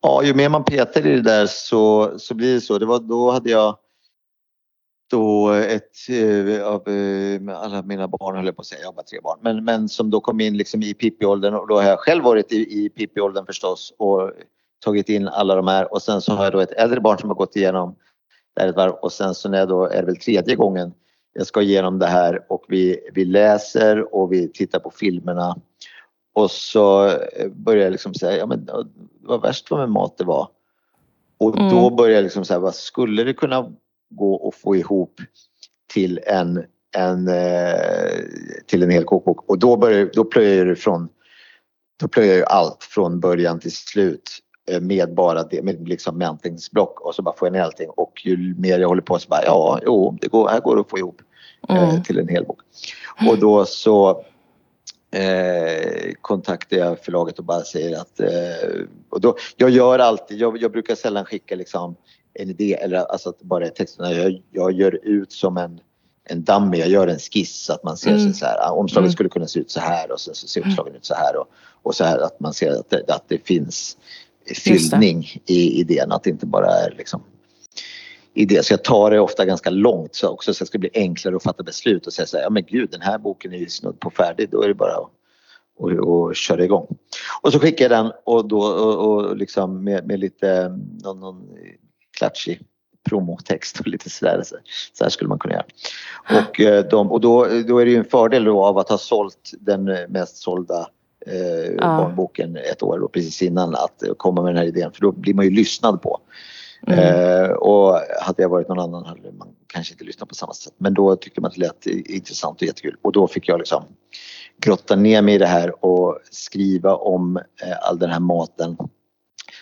Ja, ju mer man petar i det där så, så blir det så. Det var, då hade jag då ett eh, av eh, alla mina barn, höll jag på att säga, jag har bara tre barn, men, men som då kom in liksom i Pippi-åldern och då har jag själv varit i, i Pippi-åldern förstås och tagit in alla de här och sen så har jag då ett äldre barn som har gått igenom det här ett varv och sen så när jag då är det väl tredje gången jag ska igenom det här och vi, vi läser och vi tittar på filmerna och så börjar jag liksom säga, ja men vad värst vad med mat det var. Och mm. då börjar jag liksom säga, vad skulle det kunna gå att få ihop till en, en, eh, till en hel kokbok? Och då, börjar, då plöjer jag från då plöjer jag allt från början till slut eh, med bara det, med liksom mäntingsblock och så bara får jag ner allting och ju mer jag håller på så bara ja, jo, det går, här går det att få ihop eh, mm. till en hel bok. Och då så eh, kontaktar jag förlaget och bara säger att eh, och då, jag gör alltid, jag, jag brukar sällan skicka liksom en idé eller alltså att bara texterna, jag, jag gör ut som en en dummy, jag gör en skiss så att man ser mm. så här, ah, omslaget mm. skulle kunna se ut så här och sen så ser omslagen ut så här och, och så här att man ser att det, att det finns fyllning i idén, att det inte bara är liksom idé. Så jag tar det ofta ganska långt så också så det ska bli enklare att fatta beslut och säga så här, ja men gud den här boken är ju snudd på färdig, då är det bara att och, och köra igång. Och så skickar jag den och då och, och liksom med, med lite någon, någon klatschig promotext och lite sådär. Så här skulle man kunna göra. Och, eh, de, och då, då är det ju en fördel då av att ha sålt den mest sålda eh, ja. barnboken ett år då, precis innan att komma med den här idén för då blir man ju lyssnad på. Mm. Eh, och hade jag varit någon annan hade man kanske inte lyssnat på samma sätt. Men då tyckte man att det lät intressant och jättekul. Och då fick jag liksom grotta ner mig i det här och skriva om eh, all den här maten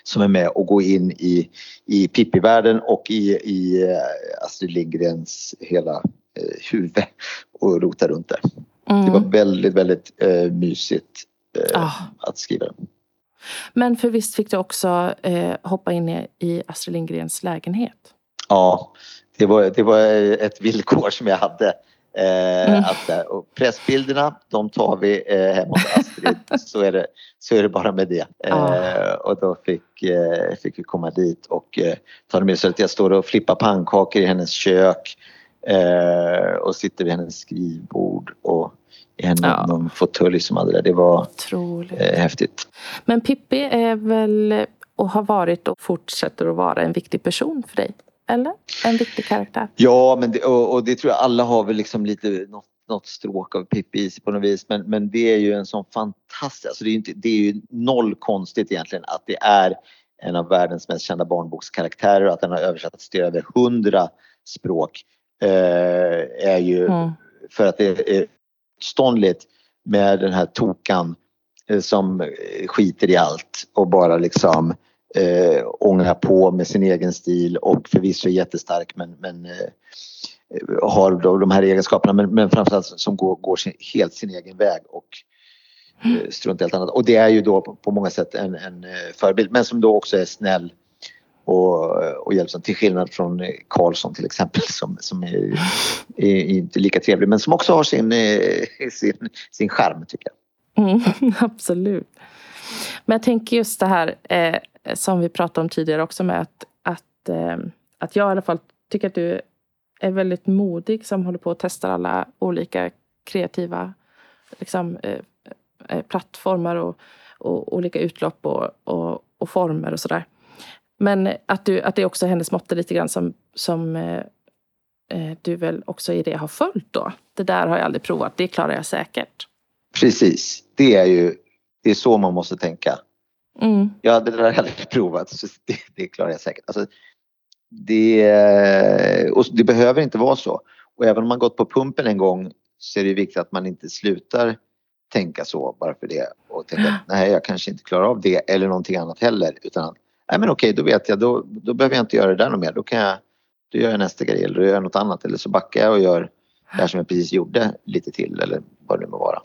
som är med och gå in i, i Pippi-världen och i, i eh, Astrid Lindgrens hela eh, huvud och rota runt där. Mm. Det var väldigt, väldigt eh, mysigt eh, ah. att skriva den. Men för visst fick du också eh, hoppa in i Astrid Lindgrens lägenhet? Ja, det var, det var ett villkor som jag hade. Eh, mm. att, eh, och pressbilderna, de tar vi eh, hemma hos Astrid. så, är det, så är det bara med det. Eh, och då fick, eh, fick vi komma dit och eh, ta det med så att jag står och flippar pannkakor i hennes kök eh, och sitter vid hennes skrivbord och en, ja. någon fåtölj som hade det. Det var Otroligt. Eh, häftigt. Men Pippi är väl och har varit och fortsätter att vara en viktig person för dig? Eller? En viktig karaktär? Ja, men det, och, och, det tror jag alla har väl liksom lite något, något stråk av Pippi i sig på något vis. Men, men det är ju en sån fantastisk, alltså det, är inte, det är ju noll konstigt egentligen att det är en av världens mest kända barnbokskaraktärer och att den har översatts till över hundra språk. Eh, är ju mm. för att det är ståndligt med den här tokan eh, som eh, skiter i allt och bara liksom eh, ångar på med sin egen stil och förvisso är jättestark men, men eh, har då de här egenskaperna men, men framförallt som går, går sin, helt sin egen väg och eh, struntar i allt annat. Och det är ju då på, på många sätt en, en eh, förebild men som då också är snäll och, och hjälpsam till skillnad från eh, Karlsson till exempel som, som är, är, inte lika trevlig men som också har sin, eh, sin, sin charm tycker jag. Mm, absolut. Men jag tänker just det här eh, som vi pratade om tidigare också med att, att, eh, att jag i alla fall tycker att du är väldigt modig som håller på och testar alla olika kreativa liksom, eh, eh plattformar och, och, olika utlopp och, och, och former och sådär. Men att, du, att det också är hennes måtte lite grann som, som eh, eh, du väl också i det har följt då? Det där har jag aldrig provat, det klarar jag säkert. Precis, det är ju det är så man måste tänka. Mm. Ja, det där har jag aldrig provat, så det, det klarar jag säkert. Alltså, det, och det behöver inte vara så. Och även om man gått på pumpen en gång så är det viktigt att man inte slutar tänka så bara för det och tänka att nej jag kanske inte klarar av det eller någonting annat heller utan nej men okej då vet jag då, då behöver jag inte göra det där något mer då kan jag då gör jag nästa grej eller då gör jag något annat eller så backar jag och gör det här som jag precis gjorde lite till eller vad det må vara.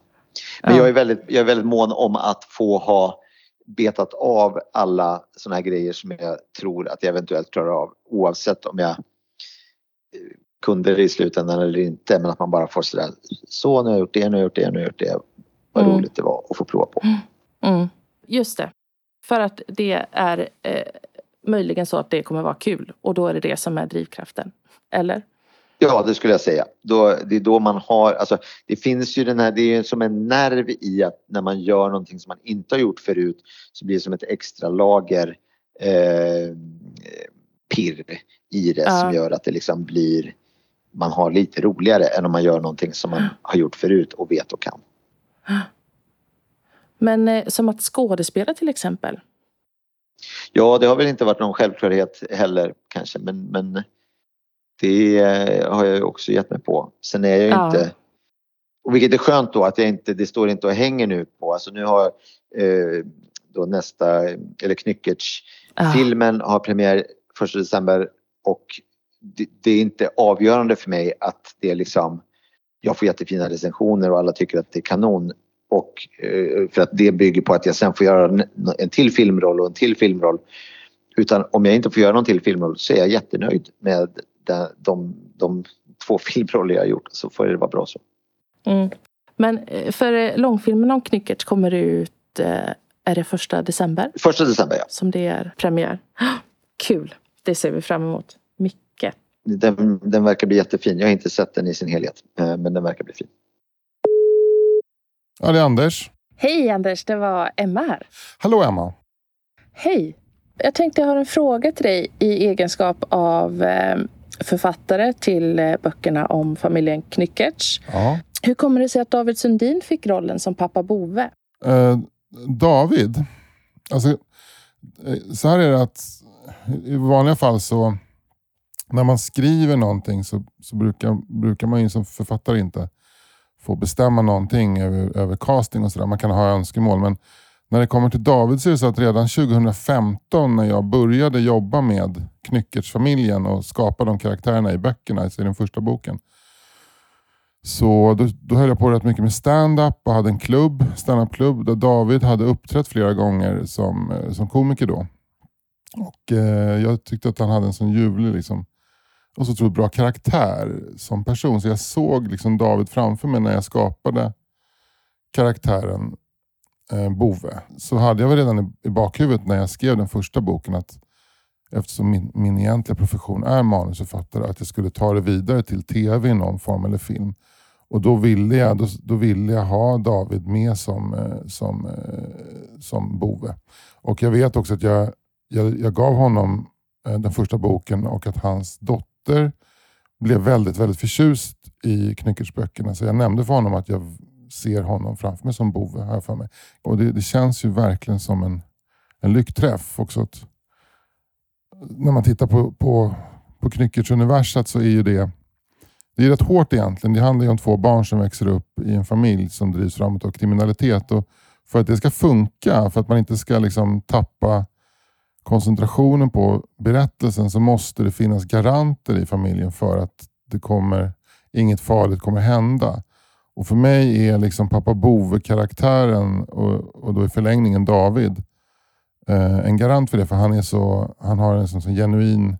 Men ja. jag, är väldigt, jag är väldigt mån om att få ha betat av alla såna här grejer som jag tror att jag eventuellt klarar av oavsett om jag eh, kunde det i slutändan eller inte men att man bara får sådär så nu har jag gjort det, nu har jag gjort det, nu har jag gjort det. Vad mm. roligt det var att få prova på. Mm. Just det. För att det är eh, möjligen så att det kommer vara kul och då är det det som är drivkraften. Eller? Ja, det skulle jag säga. Då, det är då man har, alltså det finns ju den här, det är som en nerv i att när man gör någonting som man inte har gjort förut så blir det som ett extra lager eh, pirr i det ja. som gör att det liksom blir, man har lite roligare än om man gör någonting som man har gjort förut och vet och kan. Men eh, som att skådespela till exempel? Ja, det har väl inte varit någon självklarhet heller kanske men, men det har jag också gett mig på. Sen är jag ju ja. inte och vilket är skönt då att jag inte, det står inte och hänger nu på, alltså nu har eh, då nästa, eller Knyckertz-filmen har premiär 1 december och det, det, är inte avgörande för mig att det är liksom, jag får jättefina recensioner och alla tycker att det är kanon och eh, för att det bygger på att jag sen får göra en till filmroll och en till filmroll. Utan om jag inte får göra någon till filmroll så är jag jättenöjd med de, de, de två filmroller jag har gjort så får det vara bra så. Mm. Men eh, för eh, långfilmen om Knyckert kommer ut, är det första december? Första december ja. Som det är premiär. Kul! Det ser vi fram emot mycket. Den, den verkar bli jättefin. Jag har inte sett den i sin helhet men den verkar bli fin. Ja, det är Anders. Hej Anders, det var Emma här. Hallå Emma. Hej. Jag tänkte jag har en fråga till dig i egenskap av eh, författare till eh, böckerna om familjen Knyckertz. Ja. Hur kommer det sig att David Sundin fick rollen som pappa Bove? Eh, David? Alltså, så här är det att i vanliga fall så när man skriver någonting så, så brukar, brukar man ju som författare inte få bestämma någonting över, över casting och sådär. Man kan ha önskemål men när det kommer till David så är det så att redan 2015 när jag började jobba med Knyckertsfamiljen och skapa de karaktärerna i böckerna, i den första boken. Så då, då höll jag på rätt mycket med stand-up och hade en klubb, stand-up-klubb där David hade uppträtt flera gånger som, eh, som komiker då. Och eh, Jag tyckte att han hade en sån ljuvlig liksom, och så otroligt bra karaktär som person. Så jag såg liksom David framför mig när jag skapade karaktären eh, Bove. Så hade jag väl redan i, i bakhuvudet när jag skrev den första boken att eftersom min, min egentliga profession är manusförfattare, att jag skulle ta det vidare till tv i någon form eller film. Och då ville jag, då, då ville jag ha David med som, eh, som, eh, som Bove. Och jag vet också att jag, jag, jag gav honom eh, den första boken och att hans dotter dotter blev väldigt, väldigt förtjust i Knyckertsböckerna. Så jag nämnde för honom att jag ser honom framför mig som Bove. Här för mig. Och det, det, känns ju verkligen som en, en lyckträff. Också att, när man tittar på, på, på Knyckertz-universat så är ju det det är rätt hårt egentligen. Det handlar ju om två barn som växer upp i en familj som drivs framåt av kriminalitet. Och för att det ska funka, för att man inte ska liksom tappa koncentrationen på berättelsen så måste det finnas garanter i familjen för att det kommer, inget farligt kommer hända. Och För mig är liksom pappa Bove-karaktären och, och då i förlängningen David eh, en garant för det. För han, är så, han har en sån, sån genuin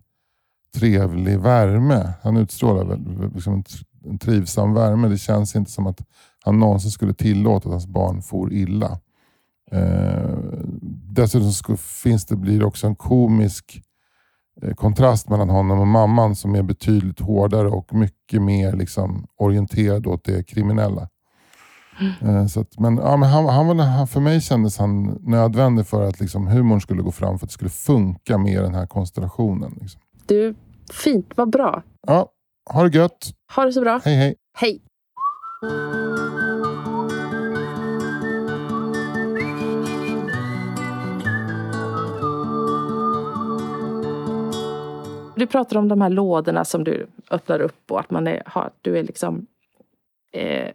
trevlig värme. Han utstrålar liksom en, en trivsam värme. Det känns inte som att han någonsin skulle tillåta att hans barn for illa. Eh, dessutom finns det, blir det också en komisk eh, kontrast mellan honom och mamman som är betydligt hårdare och mycket mer liksom, orienterad åt det kriminella. Mm. Eh, så att, men, ja, men han, han, han, för mig kändes han nödvändig för att liksom, humorn skulle gå fram, för att det skulle funka med den här konstellationen. Liksom. Du, fint, vad bra. Ja, ha det gött. Ha det så bra. Hej, hej. Hej. Du pratar om de här lådorna som du öppnar upp och att man är, har, du är liksom eh,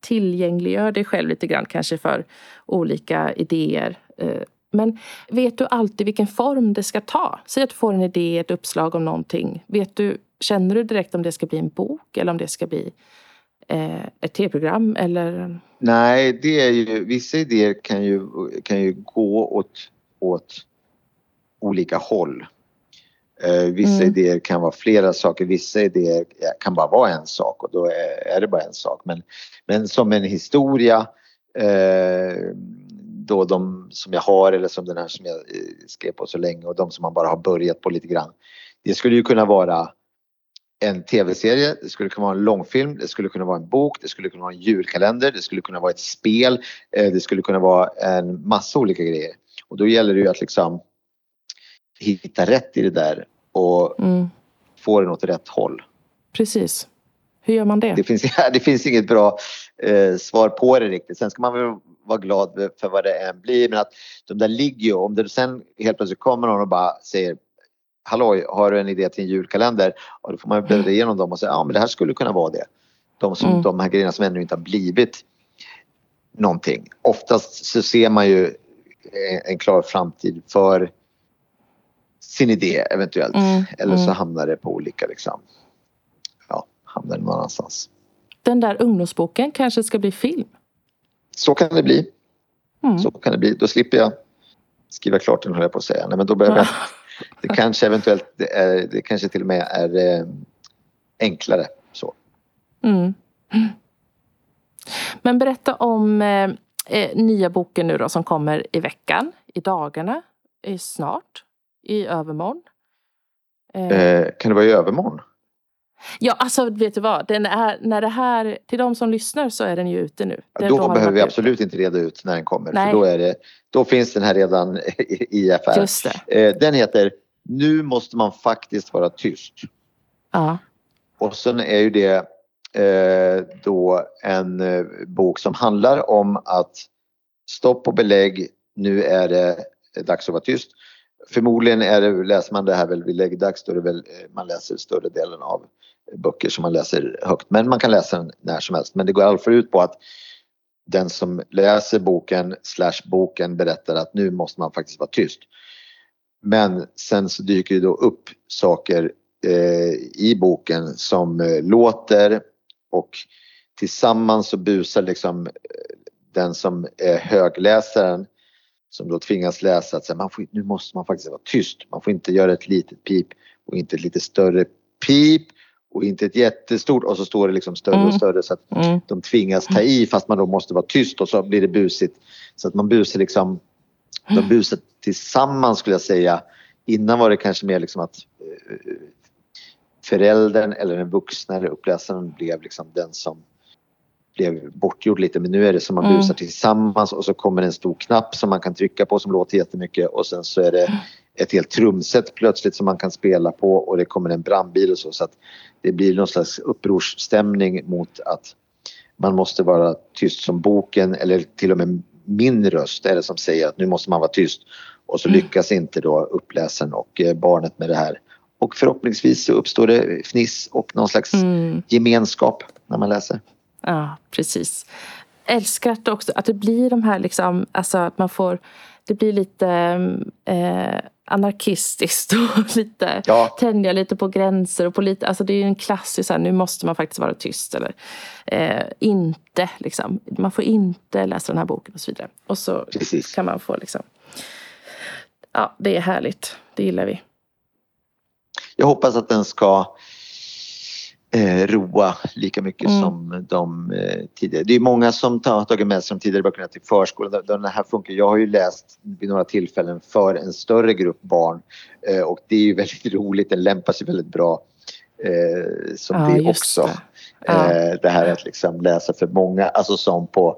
tillgängliggör dig själv lite grann kanske för olika idéer. Eh, men vet du alltid vilken form det ska ta? Säg att du får en idé, ett uppslag om någonting. Vet du, känner du direkt om det ska bli en bok eller om det ska bli eh, ett tv-program eller? Nej, det är ju, vissa idéer kan ju, kan ju gå åt, åt olika håll. Eh, vissa mm. idéer kan vara flera saker, vissa idéer kan bara vara en sak och då är, det bara en sak. Men, men som en historia, eh, då de som jag har eller som den här som jag eh, skrev på så länge och de som man bara har börjat på lite grann. Det skulle ju kunna vara en tv-serie, det skulle kunna vara en långfilm, det skulle kunna vara en bok, det skulle kunna vara en julkalender, det skulle kunna vara ett spel, det skulle kunna vara en massa olika grejer. Och då gäller det ju att liksom hitta rätt i det där och Mm. få den åt rätt håll. Precis. Hur gör man det? Det finns, det finns inget bra eh, svar på det riktigt. Sen ska man väl vara glad för vad det än blir. Men att de där ligger ju. Om det sen helt plötsligt kommer någon och bara säger Halloj, har du en idé till en julkalender? Och då får man bläddra igenom dem och säga ja men det här skulle kunna vara det. De, som, Mm. de här grejerna som ännu inte har blivit någonting. Oftast så ser man ju en, en klar framtid för sin idé eventuellt. Mm, Eller så mm. hamnar det på olika liksom. Ja, hamnar det någon annanstans. Den där ungdomsboken kanske ska bli film? Så kan det bli. Mm. Så kan det bli. Då slipper jag skriva klart den höll jag på att säga. Nej, men då behöver jag, det kanske eventuellt, det, är, det kanske till och med är eh, enklare så. Mm. Men berätta om eh, eh, nya boken nu då som kommer i veckan, i dagarna, snart, i övermorgon. Eh, Eh, kan det vara i övermorgon? ja, alltså vet du vad? Den är, när det här, till de som lyssnar så är den ju ute nu. Det- Då, den behöver vi absolut inte reda ut när den kommer. Nej. För då, är det, då finns den här redan i, affären. Just. Eh, den heter Nu måste man faktiskt vara tyst. Ja. Och sen är ju det eh, då en eh, bok som handlar om att stopp och belägg, nu är det dags att vara tyst. Förmodligen är det, läser man det här väl vid läggdags då är det väl eh, man läser större delen av böcker som man läser högt. Men man kan läsa den när som helst. Men det går alltså ut på att den som läser boken slash boken berättar att nu måste man faktiskt vara tyst. Men sen så dyker det då upp saker eh, i boken som eh, låter och tillsammans så busar liksom eh, den som är högläsaren som då tvingas läsa att säga, man får, nu måste man faktiskt vara tyst. Man får inte göra ett litet pip och inte ett lite större pip och inte ett jättestort och så står det liksom större och Mm. större så att Mm. de tvingas ta i fast man då måste vara tyst och så blir det busigt. Så att man busar liksom, de busar tillsammans skulle jag säga. Innan var det kanske mer liksom att eh, föräldern eller den vuxna eller uppläsaren blev liksom den som blev bortgjord lite men nu är det som man Mm. busar tillsammans och så kommer en stor knapp som man kan trycka på som låter jättemycket och sen så är det ett helt trumset plötsligt som man kan spela på och det kommer en brandbil och så så att det blir någon slags upprorsstämning mot att man måste vara tyst som boken eller till och med min röst är det som säger att nu måste man vara tyst och så Mm. lyckas inte då uppläsaren och eh, barnet med det här. Och förhoppningsvis så uppstår det fniss och någon slags Mm. gemenskap när man läser. Ja, precis. Älskar att, också, att det blir de här liksom, alltså att man får, det blir lite eh, anarkistiskt och lite Ja, tänja lite på gränser och på lite, alltså det är ju en klassisk så här, nu måste man faktiskt vara tyst eller eh, inte liksom. Man får inte läsa den här boken och så vidare. Och så precis. kan man få liksom, ja det är härligt, det gillar vi. Jag hoppas att den ska eh, roa lika mycket Mm. som de eh, tidigare. Det är många som tar- har tagit med sig de tidigare böckerna till förskolan. Den- Den här funkar. Jag har ju läst vid några tillfällen för en större grupp barn eh, och det är ju väldigt roligt. Den lämpar sig väldigt bra eh, som Ja, det också. det. Ja. Eh, det här att liksom läsa för många, alltså som på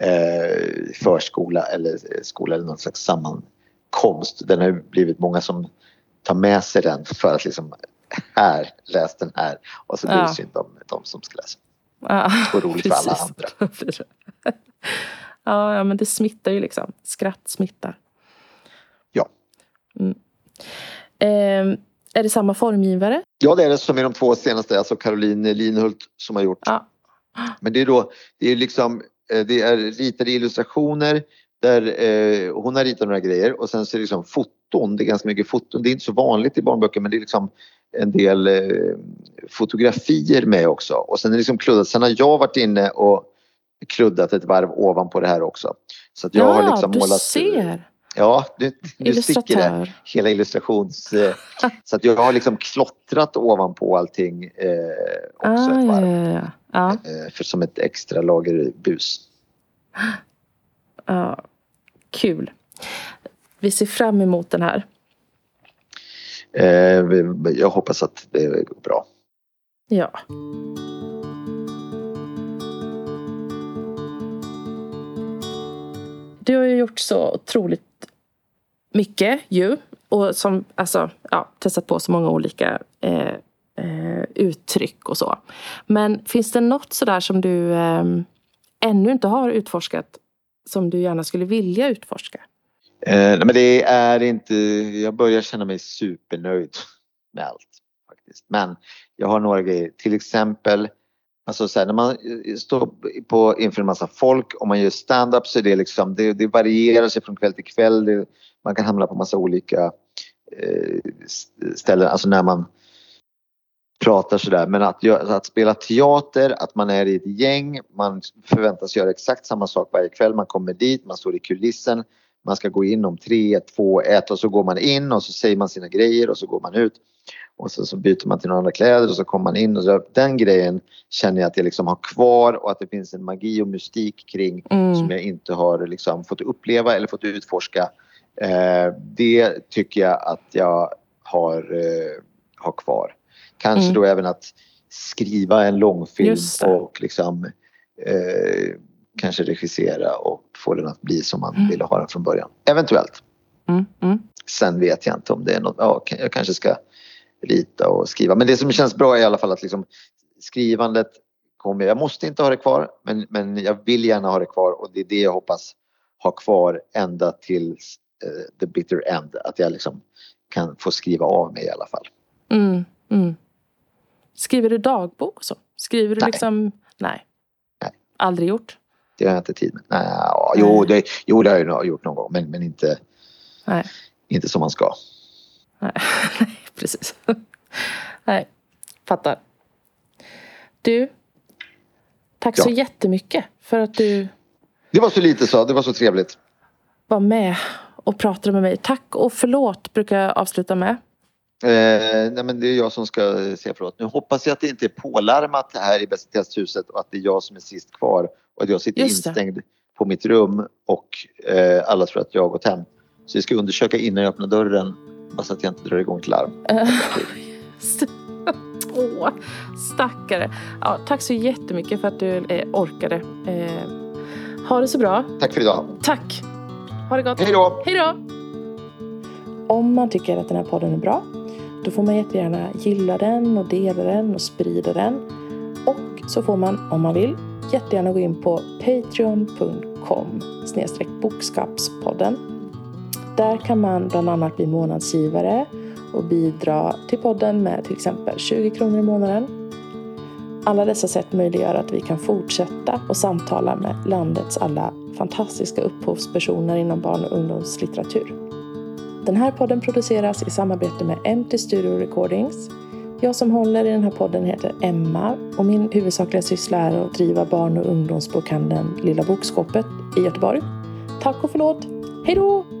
eh, förskola eller eh, skola eller någon slags sammankomst. Den har ju blivit många som tar med sig den för att liksom här, läs den här och så blir det Ja. synd om de som ska läsa. Ja, Och roligt för alla precis. andra. ja, ja, men det smittar ju liksom. Skratt smittar. Ja. Mm. Ehm, är det samma formgivare? Ja det är det som i de två senaste, alltså Caroline Linhult som har gjort. Ja. Men det är då, det är liksom, eh, det är ritade illustrationer där eh, hon har ritat några grejer och sen så är det liksom foton, det är ganska mycket foton. Det är inte så vanligt i barnböcker men det är liksom en del eh, fotografier med också. Och sen är det liksom kluddat. Sen har jag varit inne och kluddat ett varv ovanpå det här också. Så att jag ja, har liksom du målat. ser. Ja, nu, nu sticker det. Hela illustrations... Eh, så att jag har liksom klottrat ovanpå allting eh, också Ah, ett varv. ja, ja. Ja, Eh, för som ett extra lager bus. ja. Kul. Vi ser fram emot den här. Eh, jag hoppas att det går bra. Ja. Du har ju gjort så otroligt mycket ju. Och som, alltså, ja, testat på så många olika eh, eh, uttryck och så. Men finns det något sådär som du eh, ännu inte har utforskat som du gärna skulle vilja utforska? Eh, nej, men det är inte, jag börjar känna mig supernöjd med allt. faktiskt. Men jag har några grejer, till exempel Alltså så här, när man eh, står på, inför en massa folk och man gör stand-up så är det liksom, det, det varierar sig från kväll till kväll. Det, man kan hamna på massa olika eh, ställen, alltså när man pratar sådär. Men att, att spela teater, att man är i ett gäng, man förväntas göra exakt samma sak varje kväll. Man kommer dit, man står i kulissen, man ska gå in om tre, två, ett och så går man in och så säger man sina grejer och så går man ut. Och så, så byter man till några andra kläder och så kommer man in och så, den grejen känner jag att jag liksom har kvar och att det finns en magi och mystik kring mm. som jag inte har liksom fått uppleva eller fått utforska. Eh, det tycker jag att jag har, eh, har kvar. Kanske mm. då även att skriva en långfilm och liksom eh, kanske regissera och få den att bli som man mm. ville ha den från början. Eventuellt. Mm. Mm. Sen vet jag inte om det är något, ja, jag kanske ska rita och skriva. Men det som känns bra är i alla fall att liksom skrivandet kommer, jag måste inte ha det kvar men, men jag vill gärna ha det kvar och det är det jag hoppas ha kvar ända till uh, the bitter end. Att jag liksom kan få skriva av mig i alla fall. Mm, mm. Skriver du dagbok och så? Skriver du nej. liksom? Nej. nej. Aldrig gjort? Det har jag inte tid med. Nej, ja, jo, det, jo, det har jag gjort någon gång men, men inte, nej. inte som man ska. Nej, precis. Nej, fattar. Du, tack ja. så jättemycket för att du Det var så lite så, det var så trevligt. Var med och pratade med mig. Tack och förlåt brukar jag avsluta med. Eh, nej men det är jag som ska säga förlåt. Nu hoppas jag att det inte är pålarmat här i Bästa testhuset och att det är jag som är sist kvar och att jag sitter instängd på mitt rum och eh, alla tror att jag har gått hem. Så jag ska undersöka innan jag öppnar dörren bara så att jag inte drar igång ett larm. Åh, stackare. Ja, tack så jättemycket för att du eh, orkade. Eh, ha det så bra. Tack för idag. Tack. Ha det gott. Hej då. Hej då. Om man tycker att den här podden är bra då får man jättegärna gilla den och dela den och sprida den. Och så får man, om man vill, jättegärna gå in på patreon.com bokskapspodden. Där kan man bland annat bli månadsgivare och bidra till podden med till exempel 20 kronor i månaden. Alla dessa sätt möjliggör att vi kan fortsätta och samtala med landets alla fantastiska upphovspersoner inom barn och ungdomslitteratur. Den här podden produceras i samarbete med Empty Studio Recordings. Jag som håller i den här podden heter Emma och min huvudsakliga syssla är att driva barn och ungdomsbokhandeln Lilla Bokskåpet i Göteborg. Tack och förlåt! Hej då!